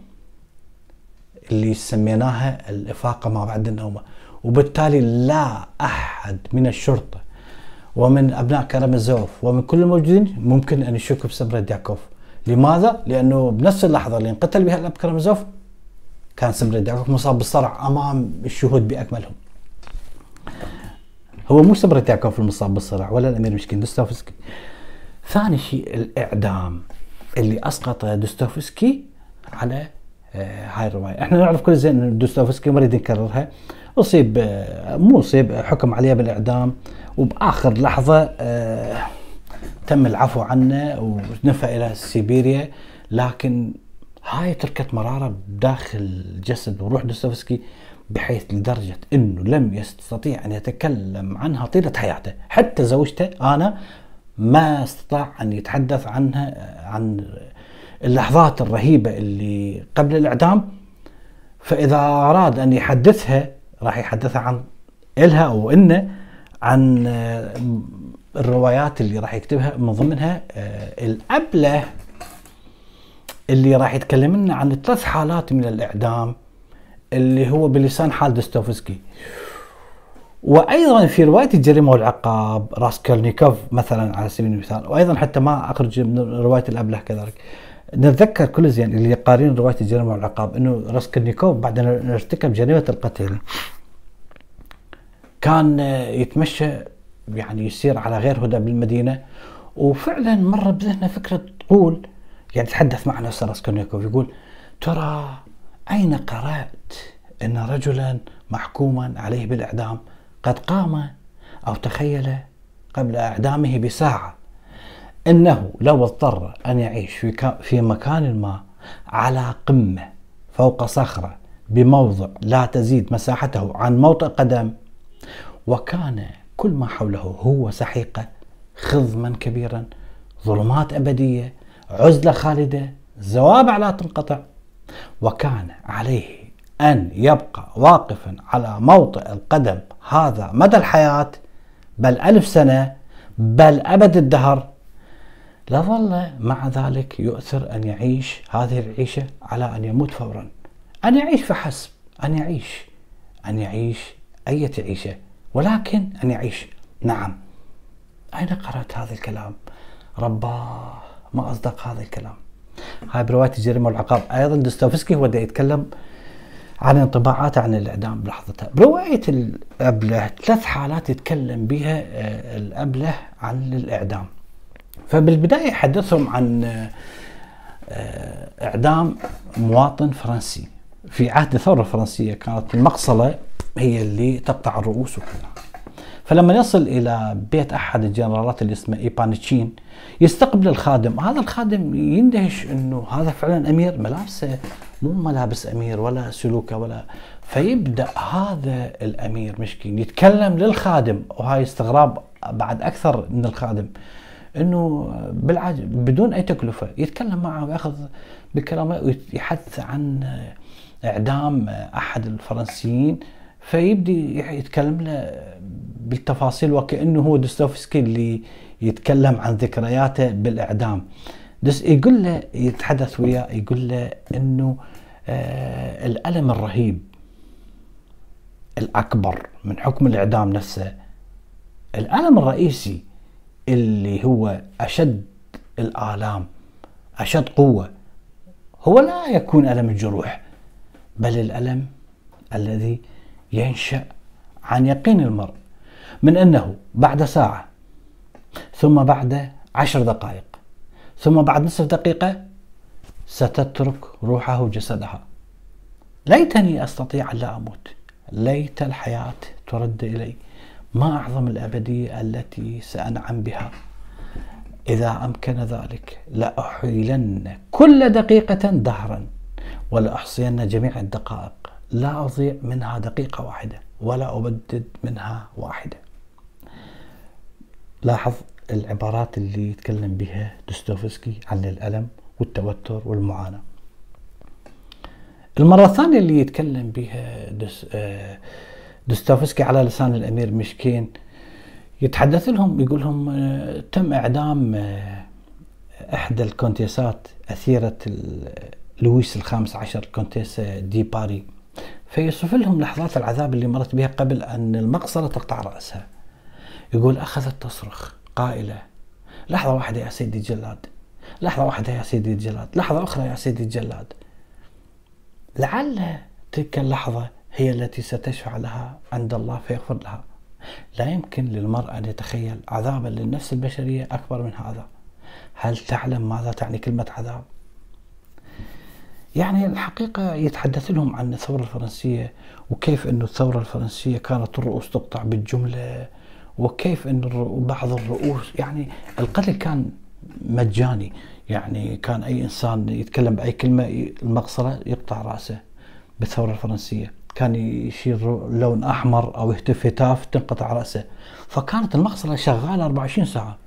اللي سميناها الإفاقة ما بعد النوبة. وبالتالي لا أحد من الشرطة ومن أبناء كرامازوف ومن كل الموجودين ممكن أن يشكوا بسمردياكوف لماذا؟ لأنه بنفس اللحظة اللي انقتل بها الأب كرامازوف كان سمردياكوف مصاب بالصرع أمام الشهود بأكملهم. هو مو سمردياكوف المصاب بالصرع ولا الأمير مشكين دوستوفسكي. ثاني شيء الإعدام اللي أسقط دوستوفسكي على آه، هاي الرواية. إحنا نعرف كل زين دوستوفسكي ما نريد نكررها اصيب مو اصيب حكم عليه بالإعدام. وبآخر لحظة آه، تم العفو عنه ونفى إلى سيبيريا. لكن هاي تركت مرارة بداخل جسد وروح دوستويفسكي بحيث لدرجة إنه لم يستطيع أن يتكلم عنها طيلة حياته، حتى زوجته آنا ما استطاع أن يتحدث عنها عن اللحظات الرهيبة اللي قبل الإعدام. فإذا أراد أن يحدثها راح يحدثها عن إلها أو إنه عن آه، الروايات اللي راح يكتبها من ضمنها آه، الأبله اللي راح يتكلم لنا عن ثلاث حالات من الإعدام اللي هو بلسان حال دوستويفسكي وأيضا في رواية الجريمه والعقاب راسكولنيكوف مثلا على سبيل المثال وأيضا حتى ما أخرج من رواية الأبله كذلك. نتذكر كل زين اللي قارين رواية الجريمه والعقاب إنه راسكولنيكوف بعد ان ارتكب جريمة القتل. كان يتمشى يعني يسير على غير هدى بالمدينة وفعلا مر بذهنه فكرة تقول يعني تحدث مع نفسه راسكولنيكوف يقول ترى أين قرأت أن رجلا محكوما عليه بالإعدام قد قام أو تخيل قبل إعدامه بساعة؟ أنه لو اضطر أن يعيش في, في مكان ما على قمة فوق صخرة بموضع لا تزيد مساحته عن موطئ قدم وكان كل ما حوله هو سحيقة خضما كبيرا ظلمات أبدية عزلة خالدة زوابع لا تنقطع. وكان عليه أن يبقى واقفا على موطئ القدم هذا مدى الحياة بل ألف سنة بل أبد الدهر. لظل مع ذلك يؤثر أن يعيش هذه العيشة على أن يموت فورا. أن يعيش فحسب أن يعيش أن يعيش أية عيشة. ولكن أن يعيش نعم. أين قرأت هذا الكلام؟ رباه ما أصدق هذا الكلام. هاي برواية الجريمة والعقاب. أيضا دوستويفسكي هو يتكلم عن انطباعاته عن الإعدام بلحظتها برواية الأبلة ثلاث حالات يتكلم بها آه، الأبلة عن الإعدام. فبالبداية حدثهم عن آه، إعدام مواطن فرنسي. في عهد الثورة الفرنسية كانت المقصلة هي اللي تقطع الرؤوس وكذا فلما يصل إلى بيت أحد الجنرالات اللي اسمه إيبانتشين يستقبل الخادم. هذا الخادم يندهش أنه هذا فعلا أمير ملابسه مو ملابس أمير ولا سلوكه ولا فيبدأ هذا الأمير مشكين يتكلم للخادم وهاي استغراب بعد أكثر من الخادم إنه بالعاج بدون أي تكلفة يتكلم معه ويأخذ بكلامه ويحث عن إعدام أحد الفرنسيين فيبدي يتكلم له بالتفاصيل وكأنه هو دوستويفسكي اللي يتكلم عن ذكرياته بالإعدام. بس يقول له يتحدث وياه يقول له إنه آه الألم الرهيب الأكبر من حكم الإعدام نفسه. الألم الرئيسي اللي هو أشد الآلام أشد قوة هو لا يكون ألم الجروح بل الألم الذي ينشأ عن يقين المرء من أنه بعد ساعة ثم بعد عشر دقائق ثم بعد نصف دقيقة ستترك روحه جسدها. ليتني أستطيع أن لا أموت. ليت الحياة ترد إلي. ما أعظم الأبدية التي سأنعم بها؟ إذا أمكن ذلك لأحيلن كل دقيقة دهرا ولأحصين جميع الدقائق. لا أضيع منها دقيقة واحدة ولا أبدد منها واحدة. لاحظ العبارات اللي يتكلم بها دوستويفسكي عن الألم والتوتر والمعاناة. المرة الثانية اللي يتكلم بها آه دوستويفسكي على لسان الأمير مشكين يتحدث لهم يقول لهم آه، تم إعدام آه، احدى الكونتيسات أثيرة لويس الخامس عشر كونتيسا دي باري. فيوصف لهم لحظات العذاب اللي مرت بها قبل أن المقصله تقطع رأسها. يقول أخذت تصرخ قائلة لحظة واحدة يا سيدي الجلاد لحظة واحدة يا سيدي الجلاد لحظة أخرى يا سيدي الجلاد. لعل تلك اللحظة هي التي ستشفع لها عند الله فيغفر لها. لا يمكن للمرء أن يتخيل عذابا للنفس البشرية أكبر من هذا. هل تعلم ماذا تعني كلمة عذاب؟ يعني الحقيقة يتحدث لهم عن الثورة الفرنسية وكيف أن الثورة الفرنسية كانت الرؤوس تقطع بالجملة وكيف أن بعض الرؤوس يعني القتل كان مجاني يعني كان أي إنسان يتكلم بأي كلمة المقصرة يقطع رأسه بالثورة الفرنسية. كان يشير لون أحمر أو يهتف هتاف تنقطع رأسه. فكانت المغسله شغالة 24 ساعة.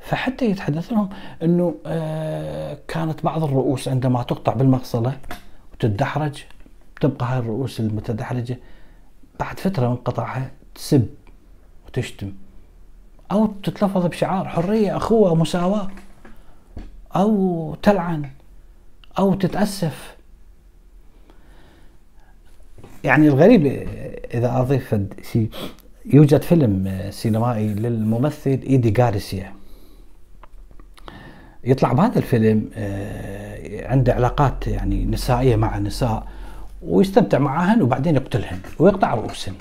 فحتى يتحدث لهم إنه آه، كانت بعض الرؤوس عندما تقطع بالمغسله وتدحرج تبقى هاي الرؤوس المتدحرجة بعد فترة من قطعها تسب وتشتم أو تتلفظ بشعار حرية أخوة مساواة أو تلعن أو تتأسف. يعني الغريب إذا أضيف شيء يوجد فيلم سينمائي للممثل إيدي غارسيا. يطلع بهذا الفيلم آه، عنده علاقات يعني نسائية مع النساء ويستمتع معهن وبعدين يقتلهن ويقطع رؤوسهن.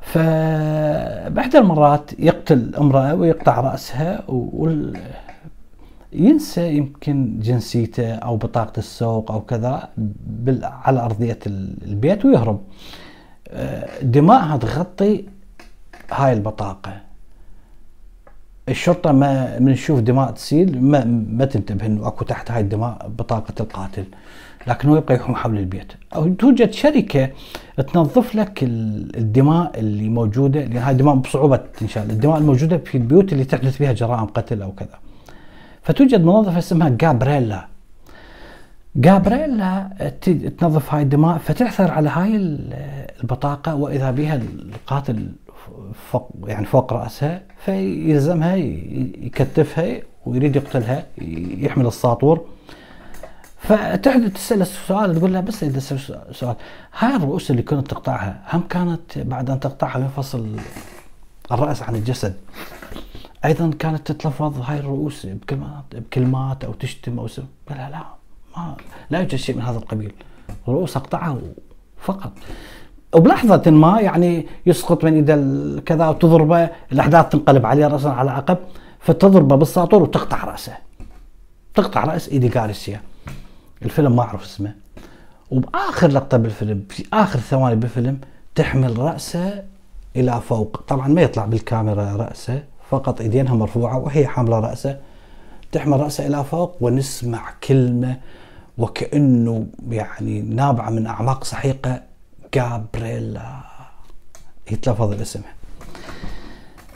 فبإحدى المرات يقتل امرأة ويقطع رأسها وال... ينسى يمكن جنسيته أو بطاقة السوق أو كذا على أرضية البيت ويهرب. دماءها تغطي هاي البطاقة. الشرطة ما من نشوف دماء تسيل ما ما تنتبه إنه أكو تحت هاي الدماء بطاقة القاتل. لكن هو يبقى يحوم حول البيت. أو توجد شركة تنظف لك الدماء اللي موجودة لأن هاي الدماء بصعوبة تنشال. الدماء الموجودة في البيوت اللي تحدث فيها جرائم قتل أو كذا. فتوجد منظفة اسمها جابريلا. جابريلا تنظف هاي الدماء فتعثر على هاي البطاقة وإذا بها القاتل فوق يعني فوق رأسها فيلزمها يكتفها ويريد يقتلها يحمل الساطور. فتحدث تسأل سؤال تقول لها بس إذا سؤال هاي الرؤوس اللي كنت تقطعها هم كانت بعد أن تقطعها ينفصل الرأس عن الجسد. أيضا كانت تتلفظ هاي الرؤوس بكلمات بكلمات أو تشتم أو سب لا لا. ما لا يوجد شيء من هذا القبيل. رؤوس اقطعها فقط. وبلحظة ما يعني يسقط من ايده كذا وتضربه الأحداث تنقلب عليه راسا على عقب فتضربه بالساطور وتقطع رأسه. تقطع رأس إيدي جارسيا الفيلم ما أعرف اسمه. وبآخر لقطة بالفيلم في آخر ثواني بالفيلم تحمل رأسه إلى فوق. طبعا ما يطلع بالكاميرا رأسه فقط إيدينها مرفوعة وهي حاملة رأسه. تحمل رأسه إلى فوق ونسمع كلمة وكأنه يعني نابعة من أعماق سحيقة جابريلا. يتلفظ الاسم.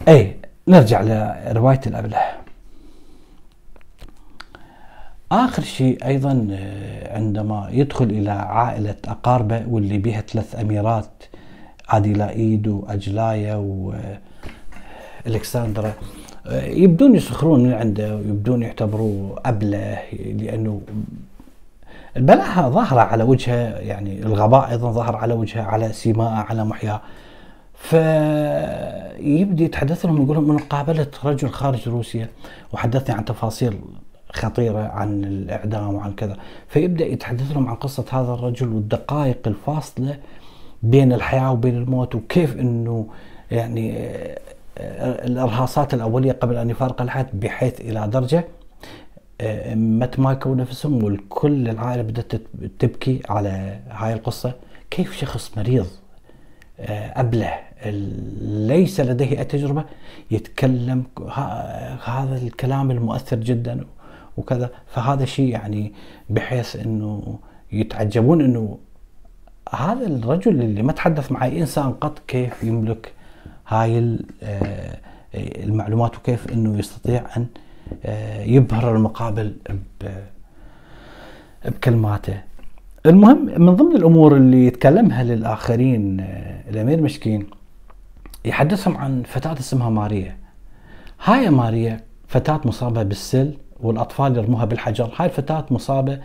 اي نرجع لرواية الأبلة. آخر شيء أيضا آه، عندما يدخل إلى عائلة أقاربه واللي بها ثلاث أميرات آديلايد وأجلايا والكسندرا آه، يبدون يسخرون من عنده ويبدون يعتبروه أبلة لأنه البلاهة ظاهرة على وجهه يعني الغباء أيضا ظاهر على وجهه على سيماء على محياه. فيبدي يتحدث لهم يقول لهم انه قابلت رجل خارج روسيا وحدثني عن تفاصيل خطيرة عن الإعدام وعن كذا. فيبدأ يتحدث لهم عن قصة هذا الرجل والدقائق الفاصلة بين الحياة وبين الموت وكيف أنه يعني آه، الإرهاصات الأولية قبل أن يفارق الحياة بحيث إلى درجة مت مايكو نفسهم والكل العائلة بدأت تبكي على هاي القصة. كيف شخص مريض آه، أبله ليس لديه أي تجربة يتكلم هذا الكلام المؤثر جدا وكذا. فهذا شيء يعني بحيث إنه يتعجبون إنه هذا الرجل اللي ما تحدث مع اي إنسان قط كيف يملك هاي آه، المعلومات وكيف إنه يستطيع أن يبهر المقابل بكلماته. المهم من ضمن الأمور اللي يتكلمها للآخرين آه، الأمير مشكين يحدثهم عن فتاة اسمها ماريا. هاي ماريا فتاة مصابة بالسل والأطفال يرموها بالحجر. هاي الفتاة مصابة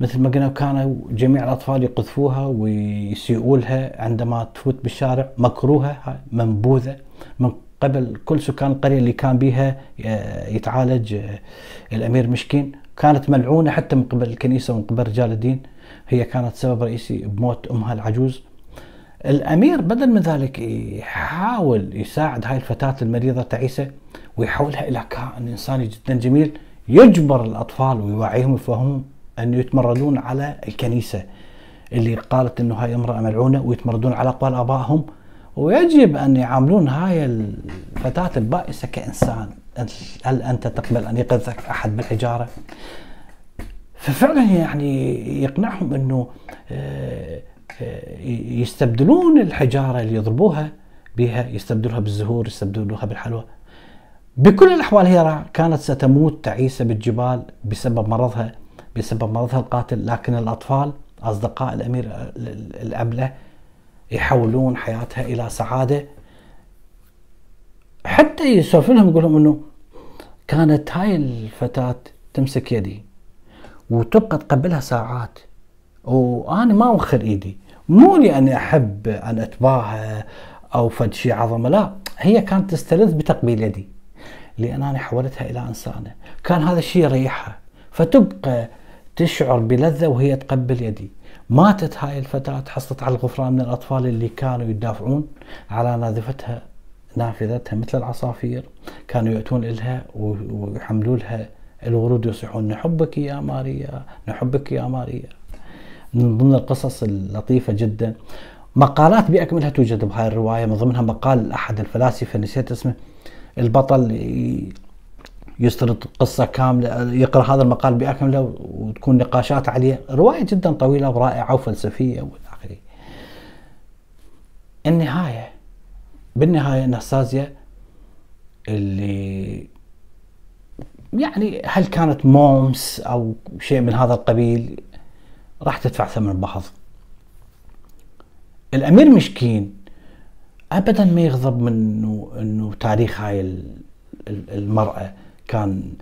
مثل ما قلنا كانوا جميع الأطفال يقذفوها ويسيئوا لها عندما تفوت بالشارع. مكروهة منبوذة من قبل كل سكان القرية اللي كان بها آه، يتعالج آه، الأمير مشكين كانت ملعونة حتى من قبل الكنيسة ومن قبل رجال الدين. هي كانت سبب رئيسي بموت أمها العجوز. الأمير بدل من ذلك يحاول يساعد هاي الفتاة المريضة تعيسة ويحولها إلى كائن إنساني جدا جميل يجبر الأطفال ويوعيهم ويفهمهم أن يتمردون على الكنيسة اللي قالت أنه هاي امرأة ملعونة ويتمردون على أقوال آبائهم. ويجب أن يعاملون هاي الفتاة البائسة كإنسان. هل أنت تقبل أن يقذفك أحد بالحجارة؟ ففعلا يعني يقنعهم أنه آه، آه، يستبدلون الحجارة اللي يضربوها بها يستبدلوها بالزهور يستبدلوها بالحلوى. بكل الأحوال هي كانت ستموت تعيسة بالجبال بسبب مرضها بسبب مرضها القاتل. لكن الأطفال أصدقاء الأمير الأبلة يحولون حياتها إلى سعادة. حتى يسولف لهم يقول لهم أنه كانت هاي الفتاة تمسك يدي وتبقى تقبلها ساعات. وأنا ما أوخر إيدي. مو لأني أحب أن أتباهى أو فد شيء عظمة لا. هي كانت تستلذ بتقبيل يدي. لأن أنا حولتها إلى إنسانة. كان هذا الشيء يريحها. فتبقى تشعر بلذة وهي تقبل يدي. ماتت هاي الفتاة حصلت على الغفران من الأطفال اللي كانوا يدافعون على نافذتها نافذتها مثل العصافير كانوا يأتون إلها ويحملوا لها الورود يصيحون نحبك يا ماريا نحبك يا ماريا. من ضمن القصص اللطيفة جدا. مقالات بأكملها توجد بهاي الرواية من ضمنها مقال أحد الفلاسفة نسيت اسمه البطل يسرد قصة كاملة يقرأ هذا المقال بأكمله وتكون نقاشات عليه رواية جدا طويلة ورائعة وفلسفية وإلى آخره. النهاية بالنهاية ناستازيا اللي يعني هل كانت مومس أو شيء من هذا القبيل؟ راح تدفع ثمن بعض الأمير مشكين ابدا ما يغضب من إنه تاريخ هاي المرأة. كان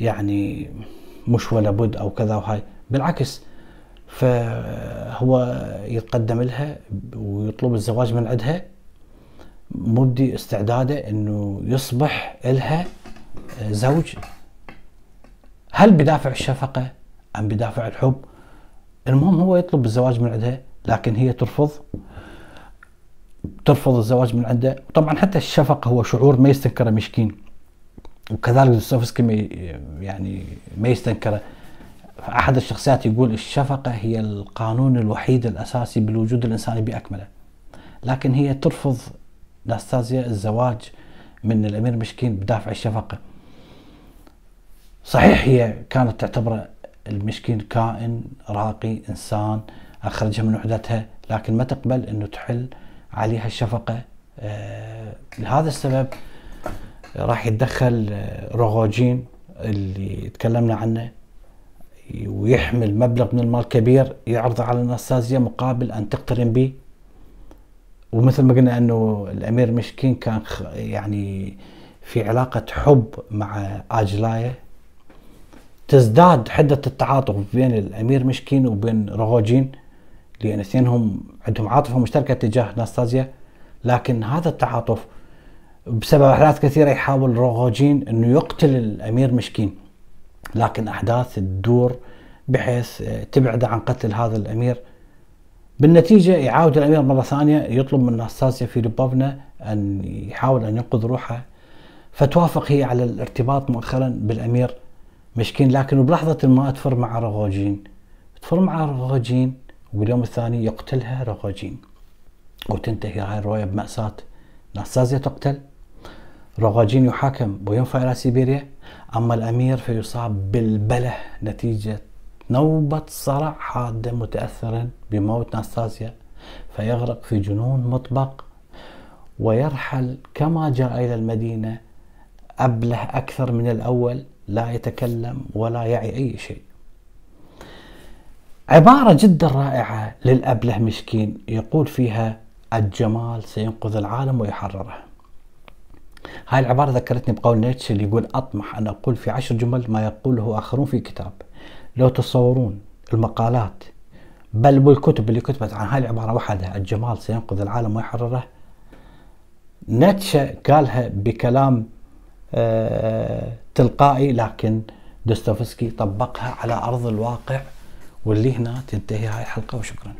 يعني مش ولا بد أو كذا وهاي بالعكس فهو يتقدم لها ويطلب الزواج من عندها مبدي استعداده إنه يصبح لها زوج. هل بدافع الشفقة أم بدافع الحب؟ المهم هو يطلب الزواج من عندها لكن هي ترفض. ترفض الزواج من عنده. طبعا حتى الشفقة هو شعور ما يستنكره مشكين وكذلك دوستويفسكي يعني ما يستنكره أحد الشخصيات يقول الشفقة هي القانون الوحيد الأساسي بالوجود الإنساني بأكمله. لكن هي ترفض ناستازيا الزواج من الأمير مشكين بدافع الشفقة. صحيح هي كانت تعتبره المشكين كائن راقي إنسان أخرجها من وحدتها لكن ما تقبل إنه تحل عليها الشفقة. آه لهذا السبب راح يتدخل آه، روغوجين اللي تكلمنا عنه ويحمل مبلغ من المال كبير يعرضه على ناستازيا مقابل أن تقترن به ومثل ما قلنا إنه الأمير مشكين كان يعني في علاقة حب مع اجلايا تزداد حدة التعاطف بين الأمير مشكين وبين رغوجين لأن اثنينهم عندهم عاطفة مشتركة تجاه ناستازيا لكن هذا التعاطف بسبب أحداث كثيرة يحاول رغوجين إنه يقتل الأمير مشكين لكن أحداث تدور بحيث تبعد عن قتل هذا الأمير. بالنتيجة يعاود الأمير مرة ثانية يطلب من ناستاسيا فيليبوفنا أن يحاول أن ينقذ روحه. فتوافق هي على الارتباط مؤخرا بالأمير مشكين لكن بلحظة ما تفر مع رغوجين تفر مع رغوجين واليوم الثاني يقتلها رغوجين وتنتهي هاي الرواية بمأساة ناستازيا تقتل. رغوجين يحاكم وينفى إلى سيبيريا أما الأمير فيصاب بالبله نتيجة نوبة صرع حادة متأثرا بموت ناستازيا فيغرق في جنون مطبق ويرحل كما جاء إلى المدينة أبله أكثر من الأول لا يتكلم ولا يعي أي شيء. عبارة جدا رائعة للأبله مسكين يقول فيها الجمال سينقذ العالم ويحرره هاي العبارة ذكرتني بقول نيتشه اللي يقول أطمح أن أقول في عشر جمل ما يقوله آخرون في كتاب. لو تصورون المقالات بل والكتب اللي كتبت عن هاي العبارة وحدها الجمال سينقذ العالم ويحرره. نتشا قالها بكلام آه تلقائي لكن دوستويفسكي طبقها على أرض الواقع واللي هنا تنتهي هاي الحلقة وشكرا.